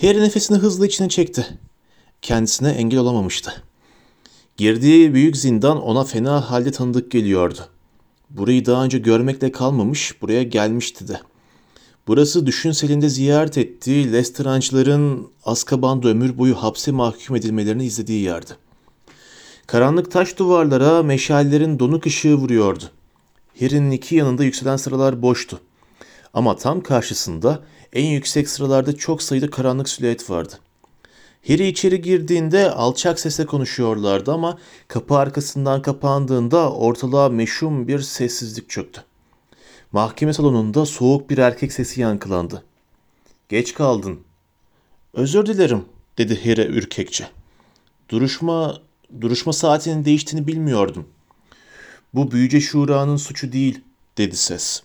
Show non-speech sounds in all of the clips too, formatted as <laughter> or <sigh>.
Harry nefesini hızlı içine çekti. Kendisine engel olamamıştı. Girdiği büyük zindan ona fena halde tanıdık geliyordu. Burayı daha önce görmekle kalmamış, buraya gelmişti de. Burası düşünselinde ziyaret ettiği Lestrange'ların Azkaban'da ömür boyu hapse mahkum edilmelerini izlediği yerdi. Karanlık taş duvarlara meşallerin donuk ışığı vuruyordu. Harry'nin iki yanında yükselen sıralar boştu. Ama tam karşısında en yüksek sıralarda çok sayıda karanlık silüet vardı. Harry içeri girdiğinde alçak sesle konuşuyorlardı ama kapı arkasından kapandığında ortalığa meşhum bir sessizlik çöktü. Mahkeme salonunda soğuk bir erkek sesi yankılandı. Geç kaldın. Özür dilerim, dedi Harry ürkekçe. Duruşma, duruşma saatinin değiştiğini bilmiyordum. Bu büyüce şuranın suçu değil, dedi ses.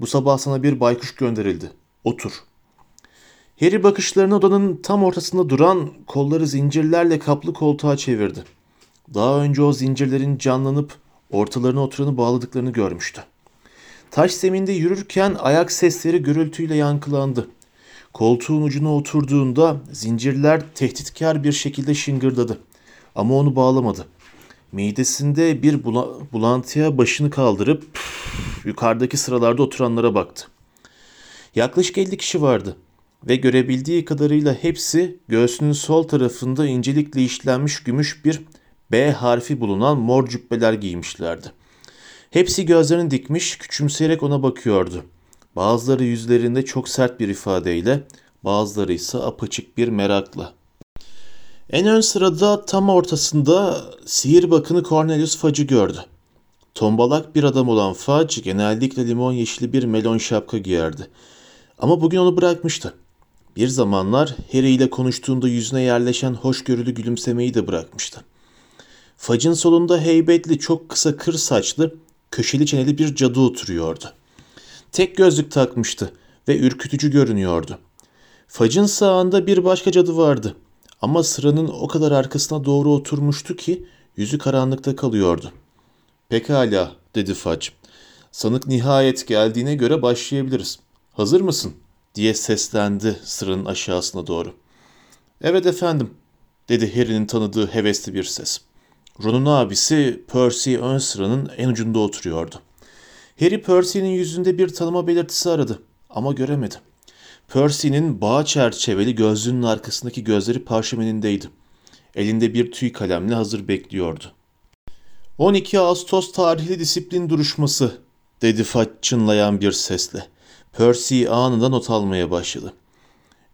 Bu sabah sana bir baykuş gönderildi. Otur. Harry bakışlarını odanın tam ortasında duran kolları zincirlerle kaplı koltuğa çevirdi. Daha önce o zincirlerin canlanıp ortalarına oturanı bağladıklarını görmüştü. Taş zeminde yürürken ayak sesleri gürültüyle yankılandı. Koltuğun ucuna oturduğunda zincirler tehditkar bir şekilde şıngırdadı. Ama onu bağlamadı. Midesinde bir bula- bulantıya başını kaldırıp yukarıdaki sıralarda oturanlara baktı. Yaklaşık 50 kişi vardı ve görebildiği kadarıyla hepsi göğsünün sol tarafında incelikle işlenmiş gümüş bir B harfi bulunan mor cübbeler giymişlerdi. Hepsi gözlerini dikmiş, küçümseyerek ona bakıyordu. Bazıları yüzlerinde çok sert bir ifadeyle, bazıları ise apaçık bir merakla. En ön sırada tam ortasında sihir bakını Cornelius Fudge'ı gördü. Tombalak bir adam olan Fudge genellikle limon yeşili bir melon şapka giyerdi. Ama bugün onu bırakmıştı. Bir zamanlar Harry ile konuştuğunda yüzüne yerleşen hoşgörülü gülümsemeyi de bırakmıştı. Fudge'ın solunda heybetli, çok kısa kır saçlı, köşeli çeneli bir cadı oturuyordu. Tek gözlük takmıştı ve ürkütücü görünüyordu. Fudge'ın sağında bir başka cadı vardı. Ama sıranın o kadar arkasına doğru oturmuştu ki yüzü karanlıkta kalıyordu. Pekala, dedi Fudge. Sanık nihayet geldiğine göre başlayabiliriz. Hazır mısın? diye seslendi sıranın aşağısına doğru. Evet efendim, dedi Harry'nin tanıdığı hevesli bir ses. Ron'un abisi Percy ön sıranın en ucunda oturuyordu. Harry Percy'nin yüzünde bir tanıma belirtisi aradı ama göremedi. Percy'nin bağ çerçeveli gözlüğünün arkasındaki gözleri parşömenindeydi. Elinde bir tüy kalemle hazır bekliyordu. 12 Ağustos tarihli disiplin duruşması, dedi Fudge çınlayan bir sesle. Percy anında not almaya başladı.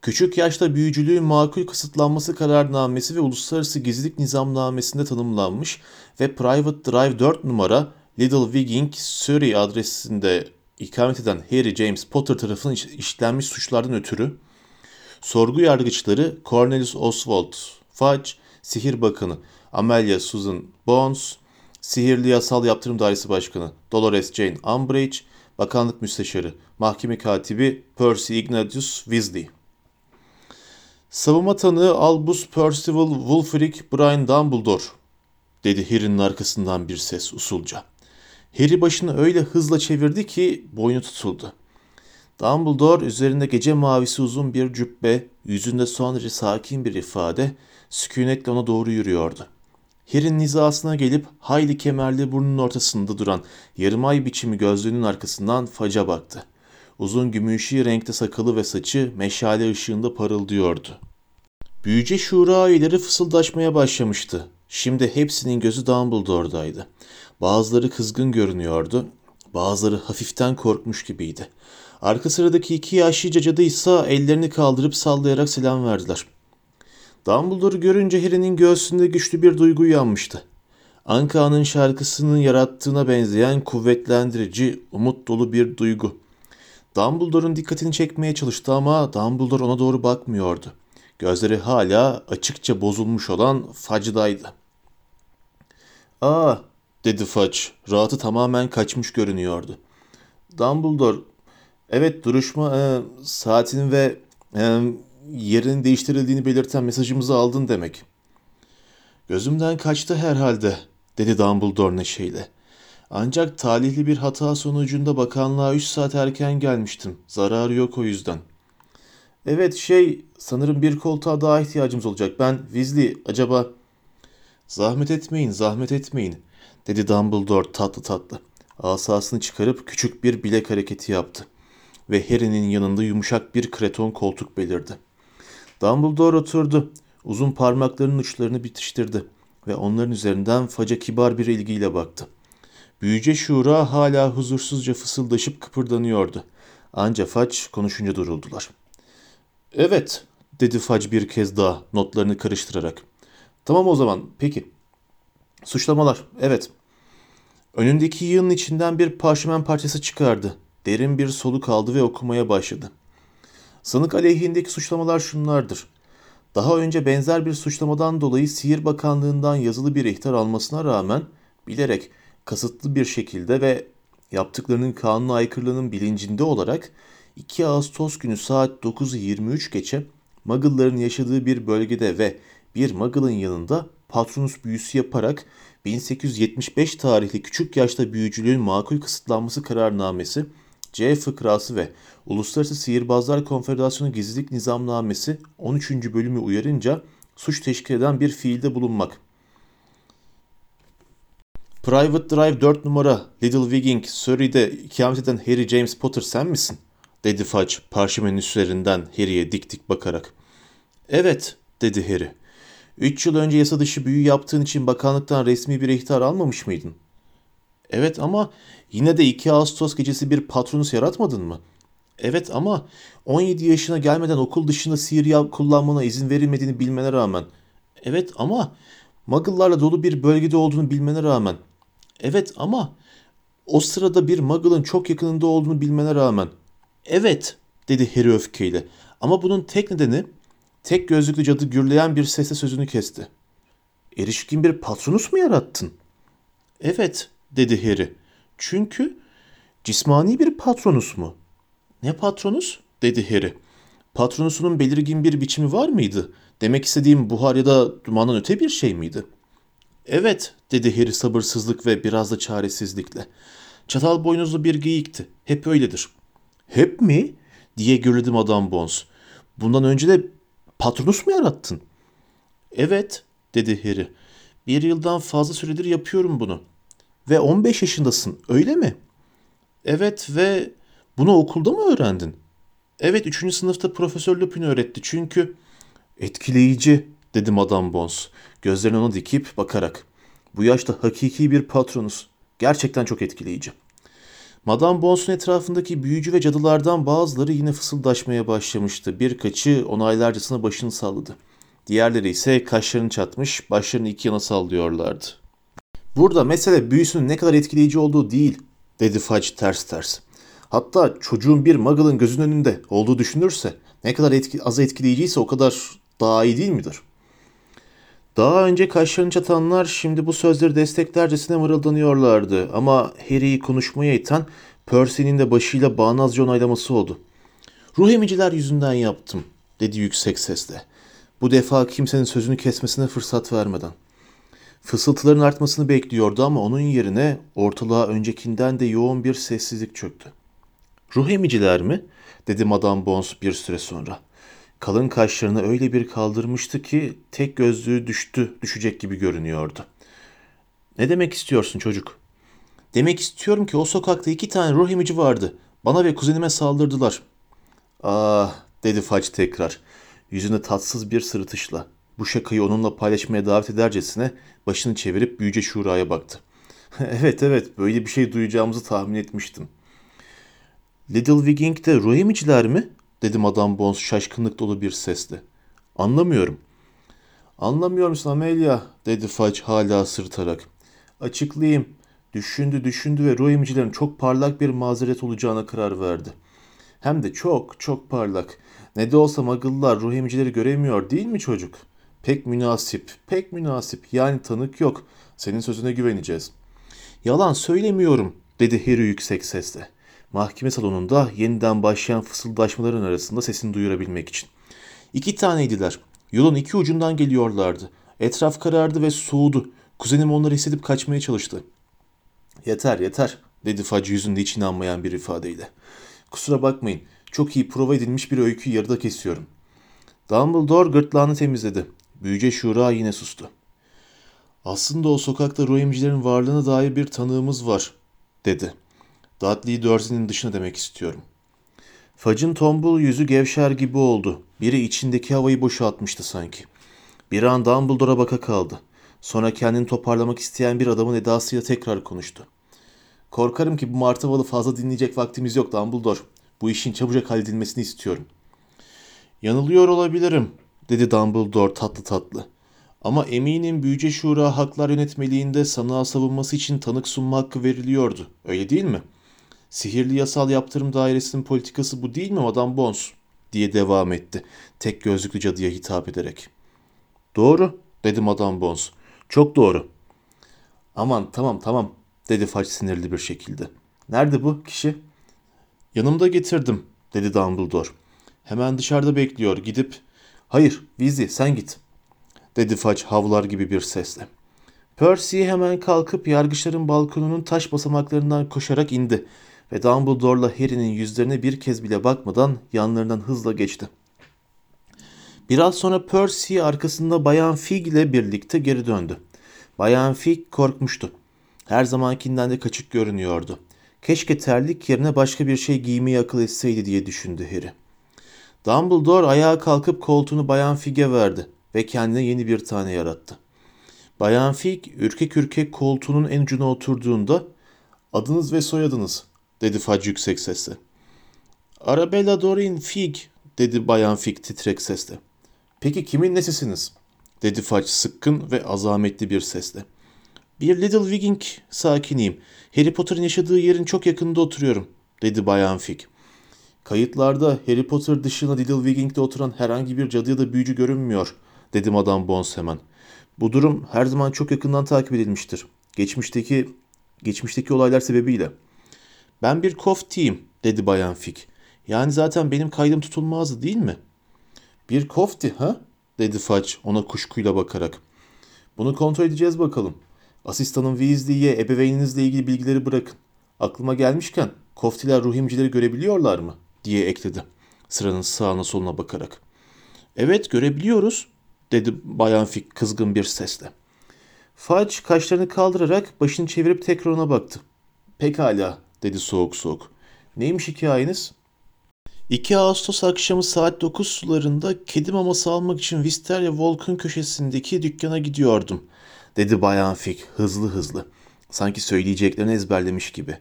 Küçük yaşta büyücülüğün makul kısıtlanması kararnamesi ve uluslararası gizlilik nizamnamesinde tanımlanmış ve Private Drive 4 numara Little Wigging, Surrey adresinde ikamet eden Harry James Potter tarafından işlenmiş suçlardan ötürü sorgu yargıçları Cornelius Oswald Fudge, Sihir Bakanı Amelia Susan Bones, Sihirli Yasal Yaptırım Dairesi Başkanı Dolores Jane Umbridge, Bakanlık Müsteşarı, Mahkeme Katibi Percy Ignatius Weasley. Savunma tanığı Albus Percival Wulfric Brian Dumbledore, dedi Harry'nin arkasından bir ses usulca. Harry başını öyle hızla çevirdi ki boynu tutuldu. Dumbledore üzerinde gece mavisi uzun bir cübbe, yüzünde son derece sakin bir ifade, sükunetle ona doğru yürüyordu. Harry'nin hizasına gelip hayli kemerli burnunun ortasında duran yarım ay biçimi gözlüğünün arkasından faca baktı. Uzun gümüşi renkte sakalı ve saçı meşale ışığında parıldıyordu. Büyüce şura üyeleri fısıldaşmaya başlamıştı. Şimdi hepsinin gözü Dumbledore'daydı. Bazıları kızgın görünüyordu, bazıları hafiften korkmuş gibiydi. Arka sıradaki iki yaşlı cadı ise ellerini kaldırıp sallayarak selam verdiler. Dumbledore'u görünce Harry'nin göğsünde güçlü bir duygu uyanmıştı. Anka'nın şarkısının yarattığına benzeyen kuvvetlendirici, umut dolu bir duygu. Dumbledore'un dikkatini çekmeye çalıştı ama Dumbledore ona doğru bakmıyordu. Gözleri hala açıkça bozulmuş olan Fudge'daydı. ''Aa'' dedi Fudge. Rahatı tamamen kaçmış görünüyordu. Dumbledore, evet duruşma e, saatinin ve e, yerinin değiştirildiğini belirten mesajımızı aldın demek. Gözümden kaçtı herhalde, dedi Dumbledore neşeyle. Ancak talihli bir hata sonucunda bakanlığa üç saat erken gelmiştim. Zararı yok o yüzden. Evet şey sanırım bir koltuğa daha ihtiyacımız olacak. Ben Weasley acaba... Zahmet etmeyin, zahmet etmeyin, dedi Dumbledore tatlı tatlı. Asasını çıkarıp küçük bir bilek hareketi yaptı. Ve Harry'nin yanında yumuşak bir kreton koltuk belirdi. Dumbledore oturdu. Uzun parmaklarının uçlarını bitiştirdi ve onların üzerinden faca kibar bir ilgiyle baktı. Büyüce Şura hala huzursuzca fısıldaşıp kıpırdanıyordu. Anca Faç konuşunca duruldular. Evet, dedi Fac bir kez daha notlarını karıştırarak. Tamam o zaman, peki. Suçlamalar, evet. Önündeki yığının içinden bir parşömen parçası çıkardı. Derin bir soluk aldı ve okumaya başladı. Sanık aleyhindeki suçlamalar şunlardır. Daha önce benzer bir suçlamadan dolayı Sihir Bakanlığı'ndan yazılı bir ihtar almasına rağmen bilerek kasıtlı bir şekilde ve yaptıklarının kanuna aykırılığının bilincinde olarak 2 Ağustos günü saat 9'u 23 geçe Muggle'ların yaşadığı bir bölgede ve bir Muggle'ın yanında Patronus büyüsü yaparak 1875 tarihli küçük yaşta büyücülüğün makul kısıtlanması kararnamesi, C fıkrası ve Uluslararası Sihirbazlar Konfederasyonu Gizlilik Nizamnamesi 13. bölümü uyarınca suç teşkil eden bir fiilde bulunmak. Private Drive 4 numara Little Wigging Surrey'de ikamet eden Harry James Potter sen misin? dedi Fudge parşömenin üstlerinden Harry'e dik dik bakarak. Evet dedi Harry. Üç yıl önce yasa dışı büyü yaptığın için bakanlıktan resmi bir ihtar almamış mıydın? Evet ama yine de 2 Ağustos gecesi bir patronus yaratmadın mı? Evet ama 17 yaşına gelmeden okul dışında sihir kullanmana izin verilmediğini bilmene rağmen. Evet ama Muggle'larla dolu bir bölgede olduğunu bilmene rağmen. Evet ama o sırada bir Muggle'ın çok yakınında olduğunu bilmene rağmen. Evet dedi Harry öfkeyle. Ama bunun tek nedeni tek gözlüklü cadı gürleyen bir sesle sözünü kesti. Erişkin bir patronus mu yarattın? Evet dedi Harry. Çünkü cismani bir patronus mu? Ne patronus? dedi Harry. Patronusunun belirgin bir biçimi var mıydı? Demek istediğim buhar ya da dumandan öte bir şey miydi? Evet, dedi Harry sabırsızlık ve biraz da çaresizlikle. Çatal boynuzlu bir geyikti. Hep öyledir. Hep mi? diye gürledim adam Bones. Bundan önce de patronus mu yarattın? Evet, dedi Harry. Bir yıldan fazla süredir yapıyorum bunu. Ve 15 yaşındasın, öyle mi? Evet ve bunu okulda mı öğrendin? Evet, 3. sınıfta Profesör Lupin öğretti çünkü... Etkileyici, dedi Madame Bones, gözlerini ona dikip bakarak. Bu yaşta hakiki bir patronus. Gerçekten çok etkileyici. Madame Bones'un etrafındaki büyücü ve cadılardan bazıları yine fısıldaşmaya başlamıştı. Birkaçı onaylarcasına başını salladı. Diğerleri ise kaşlarını çatmış, başlarını iki yana sallıyorlardı. Burada mesele büyüsünün ne kadar etkileyici olduğu değil, dedi Fudge ters ters. Hatta çocuğun bir muggle'ın gözünün önünde olduğu düşünürse ne kadar etki, az etkileyiciyse o kadar daha iyi değil midir? Daha önce kaşlarını çatanlar şimdi bu sözleri desteklercesine mırıldanıyorlardı ama Harry'i konuşmaya iten Percy'nin de başıyla bağnazca onaylaması oldu. Ruh emiciler yüzünden yaptım, dedi yüksek sesle. Bu defa kimsenin sözünü kesmesine fırsat vermeden. Fısıltıların artmasını bekliyordu ama onun yerine ortalığa öncekinden de yoğun bir sessizlik çöktü. Ruh emiciler mi? dedi Madame Bones bir süre sonra. Kalın kaşlarını öyle bir kaldırmıştı ki tek gözlüğü düştü, düşecek gibi görünüyordu. Ne demek istiyorsun çocuk? Demek istiyorum ki o sokakta iki tane ruh emici vardı. Bana ve kuzenime saldırdılar. Ah dedi Fac tekrar. Yüzünde tatsız bir sırıtışla. Bu şakayı onunla paylaşmaya davet edercesine başını çevirip büyüce Şura'ya baktı. <laughs> evet evet böyle bir şey duyacağımızı tahmin etmiştim. Little Wigging'de ruh emiciler mi? dedi Madame Bones şaşkınlık dolu bir sesle. Anlamıyorum. Anlamıyor musun Amelia? dedi Fudge hala sırtarak. Açıklayayım. Düşündü düşündü ve ruh emicilerin çok parlak bir mazeret olacağına karar verdi. Hem de çok çok parlak. Ne de olsa Muggle'lar ruh emicileri göremiyor değil mi çocuk? Pek münasip, pek münasip. Yani tanık yok. Senin sözüne güveneceğiz. Yalan söylemiyorum, dedi Harry yüksek sesle mahkeme salonunda yeniden başlayan fısıldaşmaların arasında sesini duyurabilmek için. İki taneydiler. Yolun iki ucundan geliyorlardı. Etraf karardı ve soğudu. Kuzenim onları hissedip kaçmaya çalıştı. Yeter yeter dedi Facı yüzünde hiç inanmayan bir ifadeyle. Kusura bakmayın. Çok iyi prova edilmiş bir öyküyü yarıda kesiyorum. Dumbledore gırtlağını temizledi. Büyüce Şura yine sustu. Aslında o sokakta ruh varlığına dair bir tanığımız var, dedi. Dudley Dursley'nin dışına demek istiyorum. Fudge'ın tombul yüzü gevşer gibi oldu. Biri içindeki havayı boşaltmıştı sanki. Bir an Dumbledore'a baka kaldı. Sonra kendini toparlamak isteyen bir adamın edasıyla tekrar konuştu. Korkarım ki bu martıvalı fazla dinleyecek vaktimiz yok Dumbledore. Bu işin çabucak halledilmesini istiyorum. Yanılıyor olabilirim, dedi Dumbledore tatlı tatlı. Ama eminim Büyüce Şura Haklar Yönetmeliğinde sanığa savunması için tanık sunma hakkı veriliyordu. Öyle değil mi? Sihirli yasal yaptırım dairesinin politikası bu değil mi Madame Bones? diye devam etti. Tek gözlüklü cadıya hitap ederek. Doğru, dedi Madame Bones. Çok doğru. Aman tamam tamam, dedi Fudge sinirli bir şekilde. Nerede bu kişi? Yanımda getirdim, dedi Dumbledore. Hemen dışarıda bekliyor, gidip... Hayır, Weasley sen git, dedi Fudge havlar gibi bir sesle. Percy hemen kalkıp yargıçların balkonunun taş basamaklarından koşarak indi ve Dumbledore'la Harry'nin yüzlerine bir kez bile bakmadan yanlarından hızla geçti. Biraz sonra Percy arkasında Bayan Fig ile birlikte geri döndü. Bayan Fig korkmuştu. Her zamankinden de kaçık görünüyordu. Keşke terlik yerine başka bir şey giymeyi akıl etseydi diye düşündü Harry. Dumbledore ayağa kalkıp koltuğunu Bayan Fig'e verdi ve kendine yeni bir tane yarattı. Bayan Fig ürkek ürkek koltuğunun en ucuna oturduğunda adınız ve soyadınız dedi Fudge yüksek sesle. Arabella Dorin Fig dedi Bayan Fig titrek sesle. Peki kimin nesisiniz? dedi Fudge sıkkın ve azametli bir sesle. Bir Little Wigging sakiniyim. Harry Potter'ın yaşadığı yerin çok yakınında oturuyorum, dedi Bayan Fig. Kayıtlarda Harry Potter dışında Little oturan herhangi bir cadı ya da büyücü görünmüyor, dedi Madame Bones hemen. Bu durum her zaman çok yakından takip edilmiştir. Geçmişteki geçmişteki olaylar sebebiyle. Ben bir koftiyim, dedi Bayan Fig. Yani zaten benim kaydım tutulmazdı değil mi? Bir kofti ha? dedi Fudge ona kuşkuyla bakarak. Bunu kontrol edeceğiz bakalım. Asistanım Weasley'ye ebeveyninizle ilgili bilgileri bırakın. Aklıma gelmişken koftiler ruhimcileri görebiliyorlar mı? Diye ekledi. Sıranın sağına soluna bakarak. Evet görebiliyoruz dedi Bayan Fig kızgın bir sesle. Fudge kaşlarını kaldırarak başını çevirip tekrar ona baktı. Pekala dedi soğuk soğuk. Neymiş hikayeniz? 2 Ağustos akşamı saat 9 sularında kedi maması almak için Wisteria Volk'un köşesindeki dükkana gidiyordum, dedi Bayan Fig hızlı hızlı. Sanki söyleyeceklerini ezberlemiş gibi.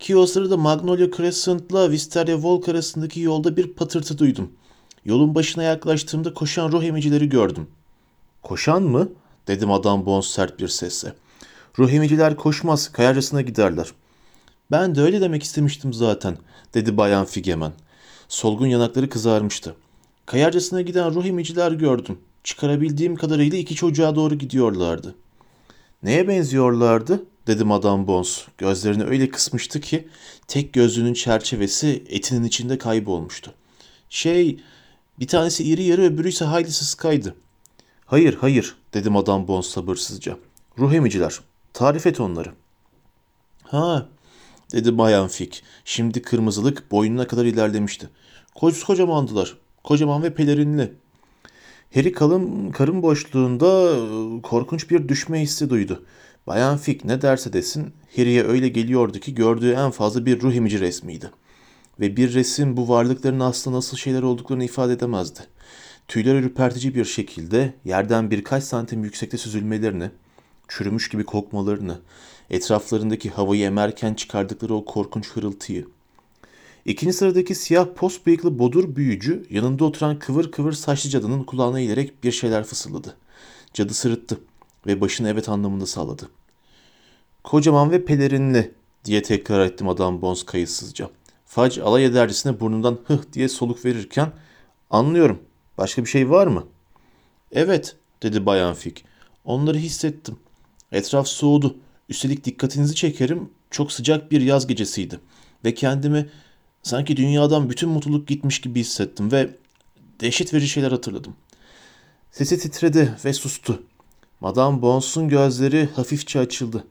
Ki o sırada Magnolia Crescent'la Wisteria Volk arasındaki yolda bir patırtı duydum. Yolun başına yaklaştığımda koşan ruh emicileri gördüm. Koşan mı? dedim adam Bones sert bir sesle. Ruh emiciler koşmaz, kayarcasına giderler. Ben de öyle demek istemiştim zaten, dedi Bayan Figemen. Solgun yanakları kızarmıştı. Kayarcasına giden ruh emiciler gördüm. Çıkarabildiğim kadarıyla iki çocuğa doğru gidiyorlardı. Neye benziyorlardı? Dedi Madame Bones. Gözlerini öyle kısmıştı ki tek gözlüğünün çerçevesi etinin içinde kaybolmuştu. Şey, bir tanesi iri yarı öbürü ise hayli sıskaydı. Hayır, hayır, dedi Madame Bones sabırsızca. Ruh emiciler. Tarif et onları. Ha, dedi Bayan Fik. Şimdi kırmızılık boynuna kadar ilerlemişti. Kocamandılar. Kocaman ve pelerinli. Harry kalın karın boşluğunda e, korkunç bir düşme hissi duydu. Bayan Fik ne derse desin Harry'e öyle geliyordu ki gördüğü en fazla bir ruh emici resmiydi. Ve bir resim bu varlıkların aslında nasıl şeyler olduklarını ifade edemezdi. Tüyler ürpertici bir şekilde yerden birkaç santim yüksekte süzülmelerini, çürümüş gibi kokmalarını, etraflarındaki havayı emerken çıkardıkları o korkunç hırıltıyı. İkinci sıradaki siyah post bıyıklı bodur büyücü yanında oturan kıvır kıvır saçlı cadının kulağına eğilerek bir şeyler fısıldadı. Cadı sırıttı ve başını evet anlamında salladı. Kocaman ve pelerinli diye tekrar ettim adam Bones kayıtsızca. Fudge alay edercesine burnundan hıh diye soluk verirken anlıyorum. Başka bir şey var mı? Evet dedi Bayan Fig. Onları hissettim. Etraf soğudu. Üstelik dikkatinizi çekerim. Çok sıcak bir yaz gecesiydi. Ve kendimi sanki dünyadan bütün mutluluk gitmiş gibi hissettim ve dehşet verici şeyler hatırladım. Sesi titredi ve sustu. Madame Bones'un gözleri hafifçe açıldı.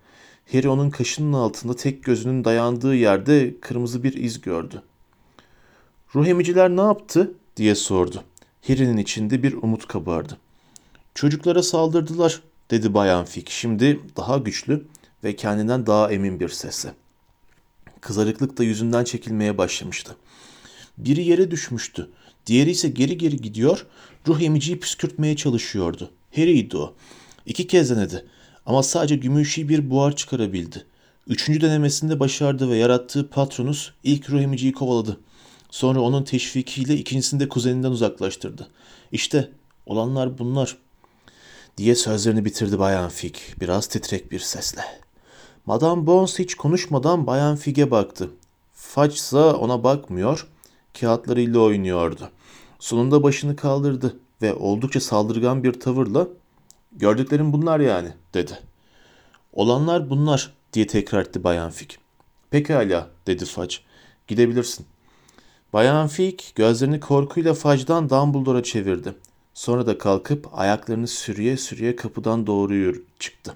Harry onun kaşının altında tek gözünün dayandığı yerde kırmızı bir iz gördü. Ruh emiciler ne yaptı diye sordu. Harry'nin içinde bir umut kabardı. Çocuklara saldırdılar dedi Bayan Fig şimdi daha güçlü ve kendinden daha emin bir sesle. Kızarıklık da yüzünden çekilmeye başlamıştı. Biri yere düşmüştü. Diğeri ise geri geri gidiyor, ruh emiciyi püskürtmeye çalışıyordu. Harry'ydi o. İki kez denedi ama sadece gümüşi bir buhar çıkarabildi. Üçüncü denemesinde başardı ve yarattığı patronus ilk ruh emiciyi kovaladı. Sonra onun teşvikiyle ikincisini de kuzeninden uzaklaştırdı. İşte olanlar bunlar diye sözlerini bitirdi Bayan Fig biraz titrek bir sesle. Madame Bones hiç konuşmadan Bayan Fig'e baktı. İse ona bakmıyor, kağıtlarıyla oynuyordu. Sonunda başını kaldırdı ve oldukça saldırgan bir tavırla ''Gördüklerim bunlar yani'' dedi. ''Olanlar bunlar'' diye tekrar etti Bayan Fig. ''Pekala'' dedi Fudge. ''Gidebilirsin.'' Bayan Fig gözlerini korkuyla Fudge'dan Dumbledore'a çevirdi. Sonra da kalkıp ayaklarını sürüye sürüye kapıdan doğru çıktı.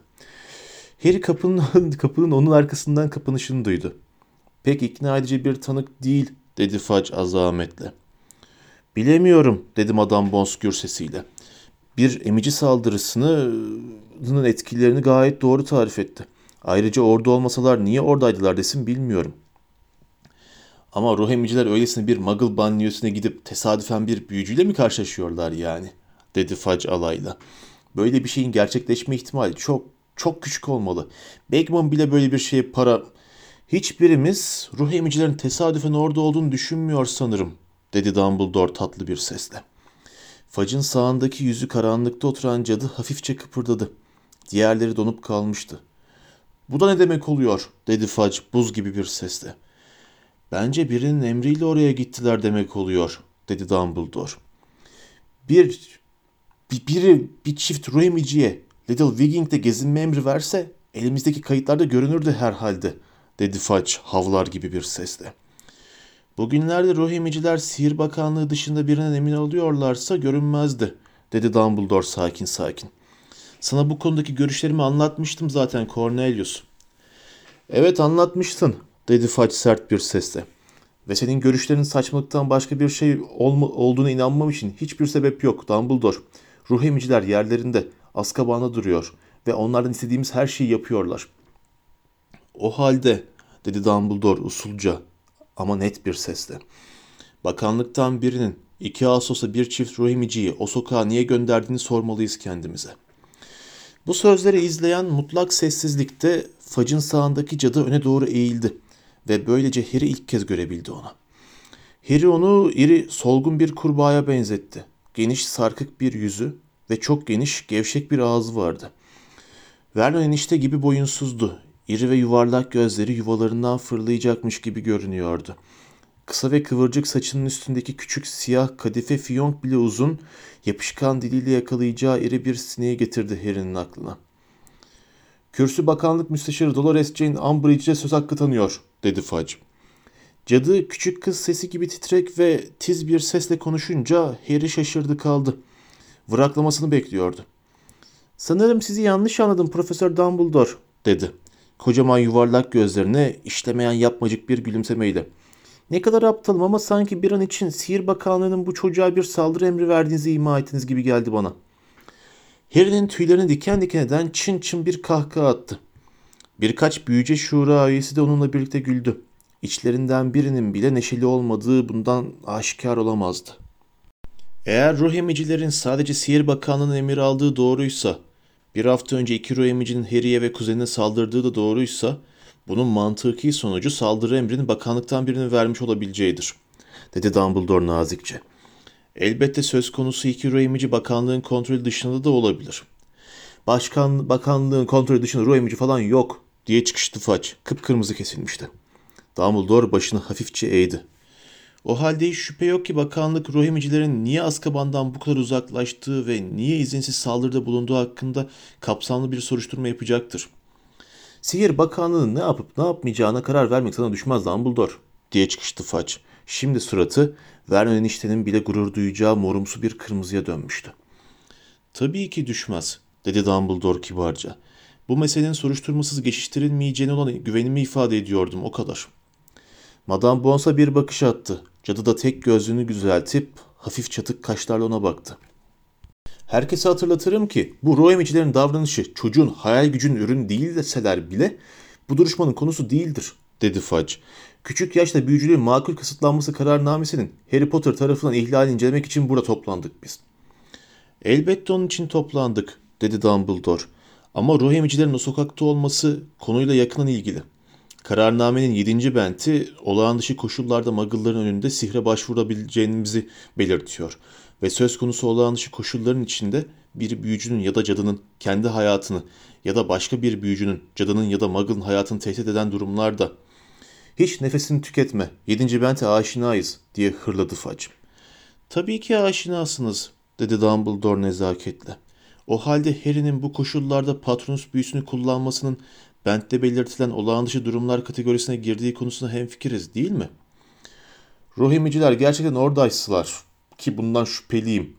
Harry kapının, <laughs> kapının onun arkasından kapanışını duydu. Pek ikna edici bir tanık değil dedi Fudge azametle. Bilemiyorum dedi Madame Bones gür sesiyle. Bir emici saldırısının etkilerini gayet doğru tarif etti. Ayrıca orada olmasalar niye oradaydılar desin bilmiyorum. Ama ruh emiciler öylesine bir muggle banyosuna gidip tesadüfen bir büyücüyle mi karşılaşıyorlar yani? Dedi Fudge alayla. Böyle bir şeyin gerçekleşme ihtimali çok çok küçük olmalı. Bagman bile böyle bir şeye para... Hiçbirimiz ruh emicilerin tesadüfen orada olduğunu düşünmüyor sanırım, dedi Dumbledore tatlı bir sesle. Fudge'ın sağındaki yüzü karanlıkta oturan cadı hafifçe kıpırdadı. Diğerleri donup kalmıştı. Bu da ne demek oluyor, dedi Fudge buz gibi bir sesle. Bence birinin emriyle oraya gittiler demek oluyor, dedi Dumbledore. Bir, bir biri bir çift ruh Little Wigging'de gezinme emri verse elimizdeki kayıtlarda görünürdü herhalde, dedi Fudge havlar gibi bir sesle. Bugünlerde ruh emiciler sihir bakanlığı dışında birinin emin alıyorlarsa görünmezdi, dedi Dumbledore sakin sakin. Sana bu konudaki görüşlerimi anlatmıştım zaten Cornelius. Evet anlatmıştın, dedi Fudge sert bir sesle. Ve senin görüşlerin saçmalıktan başka bir şey olma, olduğuna inanmam için hiçbir sebep yok Dumbledore. Ruh emiciler yerlerinde, Azkaban'da duruyor ve onlardan istediğimiz her şeyi yapıyorlar. O halde, dedi Dumbledore usulca ama net bir sesle. Bakanlıktan birinin 2 Ağustos'ta bir çift ruh emiciyi o sokağa niye gönderdiğini sormalıyız kendimize. Bu sözleri izleyen mutlak sessizlikte Fudge'ın sağındaki cadı öne doğru eğildi ve böylece Harry ilk kez görebildi onu. Harry onu iri, solgun bir kurbağaya benzetti. Geniş, sarkık bir yüzü ve çok geniş, gevşek bir ağzı vardı. Vernon enişte gibi boyunsuzdu. İri ve yuvarlak gözleri yuvalarından fırlayacakmış gibi görünüyordu. Kısa ve kıvırcık saçının üstündeki küçük siyah kadife fiyonk bile uzun, yapışkan diliyle yakalayacağı iri bir sineği getirdi Harry'nin aklına. Kürsü Bakanlık Müsteşarı Dolores Jane Umbridge'e söz hakkı tanıyor, dedi Fudge. Cadı küçük kız sesi gibi titrek ve tiz bir sesle konuşunca Harry şaşırdı kaldı. Vıraklamasını bekliyordu. Sanırım sizi yanlış anladım Profesör Dumbledore, dedi. Kocaman yuvarlak gözlerine işlemeyen yapmacık bir gülümsemeyle. Ne kadar aptalım ama sanki bir an için Sihir Bakanlığı'nın bu çocuğa bir saldırı emri verdiğinizi ima ettiniz gibi geldi bana. Harry'nin tüylerini diken diken eden çın çın bir kahkaha attı. Birkaç büyüce şura üyesi de onunla birlikte güldü. İçlerinden birinin bile neşeli olmadığı bundan aşikar olamazdı. Eğer ruh emicilerin sadece Sihir Bakanlığı'nın emir aldığı doğruysa, bir hafta önce iki ruh emicinin Harry'e ve kuzenine saldırdığı da doğruysa, bunun mantıki sonucu saldırı emrini bakanlıktan birinin vermiş olabileceğidir, dedi Dumbledore nazikçe. Elbette söz konusu iki ruh emici bakanlığın kontrolü dışında da olabilir. Başkan, bakanlığın kontrolü dışında ruh falan yok, diye çıkıştı Fudge. Kıpkırmızı kesilmişti. Dumbledore başını hafifçe eğdi. O halde şüphe yok ki bakanlık ruh emicilerin niye Azkaban'dan bu kadar uzaklaştığı ve niye izinsiz saldırıda bulunduğu hakkında kapsamlı bir soruşturma yapacaktır. Sihir Bakanlığı'nın ne yapıp ne yapmayacağına karar vermek sana düşmez Dumbledore, diye çıkıştı Fudge. Şimdi suratı Vernon eniştenin bile gurur duyacağı morumsu bir kırmızıya dönmüştü. Tabii ki düşmez, dedi Dumbledore kibarca. Bu meselenin soruşturmasız geçiştirilmeyeceğine olan güvenimi ifade ediyordum, o kadar. Madame Bons'a bir bakış attı. Cadı da tek gözlüğünü düzeltip hafif çatık kaşlarla ona baktı. Herkese hatırlatırım ki bu ruh davranışı çocuğun hayal gücünün ürünü değil deseler bile bu duruşmanın konusu değildir, dedi Fudge. Küçük yaşta büyücülüğün makul kısıtlanması kararnamesinin Harry Potter tarafından ihlalini incelemek için burada toplandık biz. Elbette onun için toplandık, dedi Dumbledore. Ama ruh emicilerin o sokakta olması konuyla yakından ilgili. Kararnamenin 7. benti olağan dışı koşullarda muggle'ların önünde sihre başvurabileceğimizi belirtiyor. Ve söz konusu olağan dışı koşulların içinde bir büyücünün ya da cadının kendi hayatını ya da başka bir büyücünün, cadının ya da muggle'ın hayatını tehdit eden durumlarda hiç nefesini tüketme, 7. bente aşinayız diye hırladı Fudge. Tabii ki aşinasınız, dedi Dumbledore nezaketle. O halde Harry'nin bu koşullarda Patronus büyüsünü kullanmasının Bent'te belirtilen olağan dışı durumlar kategorisine girdiği konusunda hemfikiriz değil mi? Ruh emiciler gerçekten oradaysalar ki bundan şüpheliyim.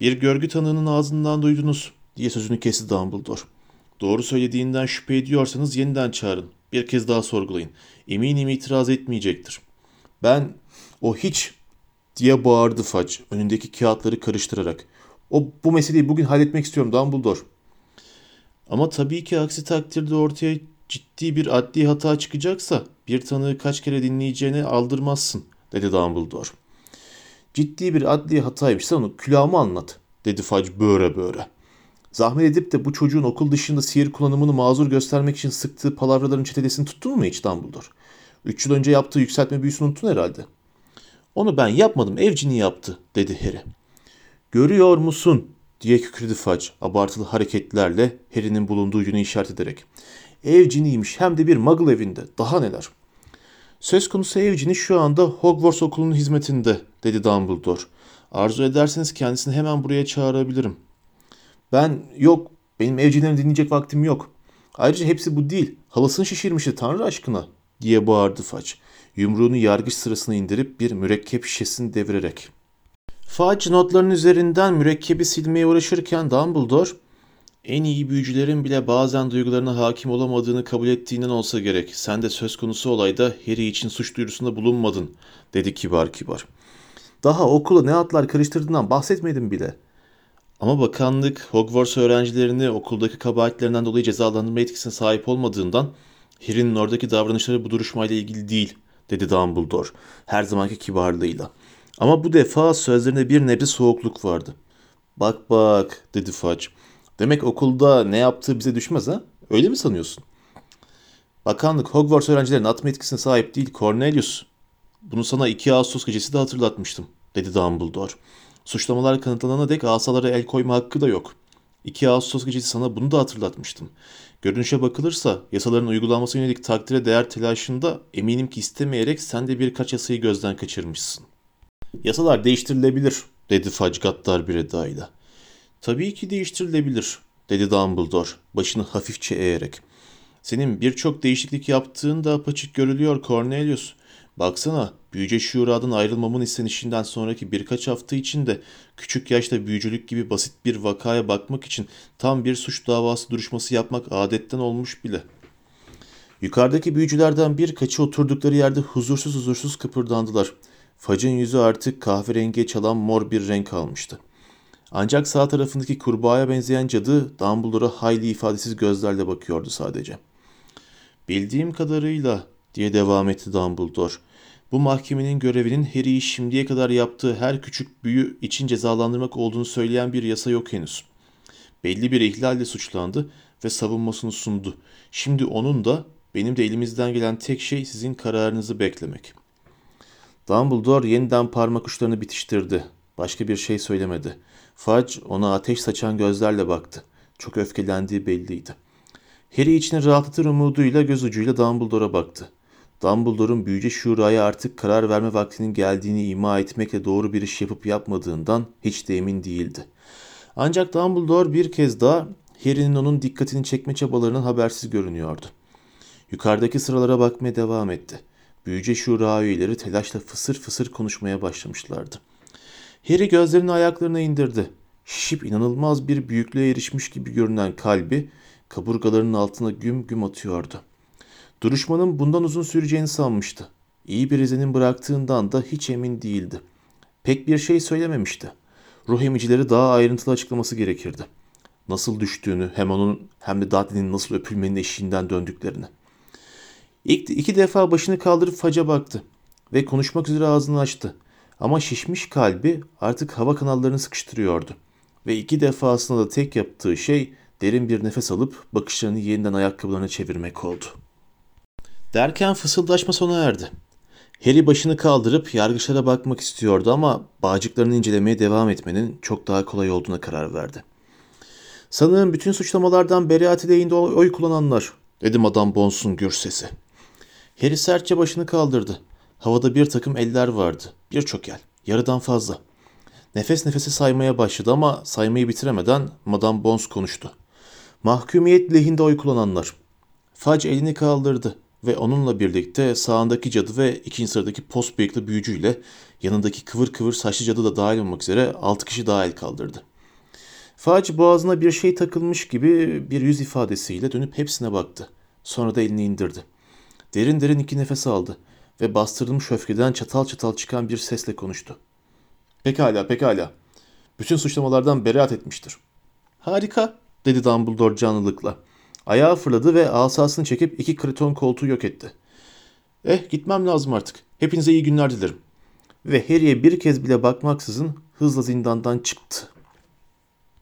Bir görgü tanığının ağzından duydunuz diye sözünü kesti Dumbledore. Doğru söylediğinden şüphe ediyorsanız yeniden çağırın. Bir kez daha sorgulayın. Eminim itiraz etmeyecektir. Ben o hiç diye bağırdı Fudge önündeki kağıtları karıştırarak. O bu meseleyi bugün halletmek istiyorum Dumbledore. Ama tabii ki aksi takdirde ortaya ciddi bir adli hata çıkacaksa bir tanığı kaç kere dinleyeceğini aldırmazsın dedi Dumbledore. Ciddi bir adli hataymış sen onu külahıma anlat dedi Fudge böyle böyle. Zahmet edip de bu çocuğun okul dışında sihir kullanımını mazur göstermek için sıktığı palavraların çetelesini tuttun mu hiç Dumbledore? Üç yıl önce yaptığı yükseltme büyüsünü unuttun herhalde. Onu ben yapmadım evcini yaptı dedi Harry. Görüyor musun diye kükredi Fudge abartılı hareketlerle Harry'nin bulunduğu yönü işaret ederek. Evciniymiş hem de bir muggle evinde daha neler. Söz konusu evcini şu anda Hogwarts okulunun hizmetinde dedi Dumbledore. Arzu ederseniz kendisini hemen buraya çağırabilirim. Ben yok benim evcilerini dinleyecek vaktim yok. Ayrıca hepsi bu değil. Havasını şişirmişti Tanrı aşkına diye bağırdı Fudge. Yumruğunu yargıç sırasına indirip bir mürekkep şişesini devirerek. Fudge notların üzerinden mürekkebi silmeye uğraşırken Dumbledore en iyi büyücülerin bile bazen duygularına hakim olamadığını kabul ettiğinden olsa gerek. Sen de söz konusu olayda Harry için suç duyurusunda bulunmadın, dedi kibar kibar. Daha okula ne atlar karıştırdığından bahsetmedim bile. Ama bakanlık Hogwarts öğrencilerini okuldaki kabahatlerinden dolayı cezalandırma etkisine sahip olmadığından Harry'nin oradaki davranışları bu duruşmayla ilgili değil, dedi Dumbledore her zamanki kibarlığıyla. Ama bu defa sözlerinde bir nebze soğukluk vardı. Bak bak dedi Fudge. Demek okulda ne yaptığı bize düşmez ha? Öyle mi sanıyorsun? Bakanlık Hogwarts öğrencilerin atma etkisine sahip değil Cornelius. Bunu sana 2 Ağustos gecesi de hatırlatmıştım dedi Dumbledore. Suçlamalar kanıtlanana dek asalara el koyma hakkı da yok. 2 Ağustos gecesi sana bunu da hatırlatmıştım. Görünüşe bakılırsa yasaların uygulanması yönelik takdire değer telaşında eminim ki istemeyerek sen de birkaç yasayı gözden kaçırmışsın. Yasalar değiştirilebilir dedi gaddar bir edayla. Tabii ki değiştirilebilir dedi Dumbledore başını hafifçe eğerek. Senin birçok değişiklik yaptığın da apaçık görülüyor Cornelius. Baksana büyüce şuradan ayrılmamın istenişinden sonraki birkaç hafta içinde küçük yaşta büyücülük gibi basit bir vakaya bakmak için tam bir suç davası duruşması yapmak adetten olmuş bile. Yukarıdaki büyücülerden birkaçı oturdukları yerde huzursuz huzursuz kıpırdandılar. Facın yüzü artık kahverengiye çalan mor bir renk almıştı. Ancak sağ tarafındaki kurbağaya benzeyen cadı Dumbledore'a hayli ifadesiz gözlerle bakıyordu sadece. Bildiğim kadarıyla diye devam etti Dumbledore. Bu mahkemenin görevinin Harry'i şimdiye kadar yaptığı her küçük büyü için cezalandırmak olduğunu söyleyen bir yasa yok henüz. Belli bir ihlalle suçlandı ve savunmasını sundu. Şimdi onun da benim de elimizden gelen tek şey sizin kararınızı beklemek. Dumbledore yeniden parmak uçlarını bitiştirdi. Başka bir şey söylemedi. Fudge ona ateş saçan gözlerle baktı. Çok öfkelendiği belliydi. Harry içini rahatlatır umuduyla göz ucuyla Dumbledore'a baktı. Dumbledore'un büyüce şuraya artık karar verme vaktinin geldiğini ima etmekle doğru bir iş yapıp yapmadığından hiç de emin değildi. Ancak Dumbledore bir kez daha Harry'nin onun dikkatini çekme çabalarının habersiz görünüyordu. Yukarıdaki sıralara bakmaya devam etti. Büyüce şura üyeleri telaşla fısır fısır konuşmaya başlamışlardı. Harry gözlerini ayaklarına indirdi. Şişip inanılmaz bir büyüklüğe erişmiş gibi görünen kalbi kaburgalarının altına güm güm atıyordu. Duruşmanın bundan uzun süreceğini sanmıştı. İyi bir izlenim bıraktığından da hiç emin değildi. Pek bir şey söylememişti. Ruh emicileri daha ayrıntılı açıklaması gerekirdi. Nasıl düştüğünü, hem onun hem de Dudley'nin nasıl öpülmenin eşiğinden döndüklerini. İlk iki defa başını kaldırıp faca baktı ve konuşmak üzere ağzını açtı. Ama şişmiş kalbi artık hava kanallarını sıkıştırıyordu. Ve iki defasında da tek yaptığı şey derin bir nefes alıp bakışlarını yeniden ayakkabılarına çevirmek oldu. Derken fısıldaşma sona erdi. Harry başını kaldırıp yargıçlara bakmak istiyordu ama bağcıklarını incelemeye devam etmenin çok daha kolay olduğuna karar verdi. Sanırım bütün suçlamalardan beraat lehinde oy kullananlar, dedi Madame Bons'un gür sesi. Harry sertçe başını kaldırdı. Havada bir takım eller vardı. Birçok el. Yarıdan fazla. Nefes nefese saymaya başladı ama saymayı bitiremeden Madame Bons konuştu. Mahkumiyet lehinde oy kullananlar. Fac elini kaldırdı ve onunla birlikte sağındaki cadı ve ikinci sıradaki post bıyıklı büyücüyle yanındaki kıvır kıvır saçlı cadı da dahil olmak üzere altı kişi daha el kaldırdı. Fac boğazına bir şey takılmış gibi bir yüz ifadesiyle dönüp hepsine baktı. Sonra da elini indirdi. Derin derin iki nefes aldı ve bastırılmış öfkeden çatal çatal çıkan bir sesle konuştu. Pekala, pekala. Bütün suçlamalardan beraat etmiştir. Harika, dedi Dumbledore canlılıkla. Ayağa fırladı ve asasını çekip iki kreton koltuğu yok etti. Eh, gitmem lazım artık. Hepinize iyi günler dilerim. Ve Harry'e bir kez bile bakmaksızın hızla zindandan çıktı.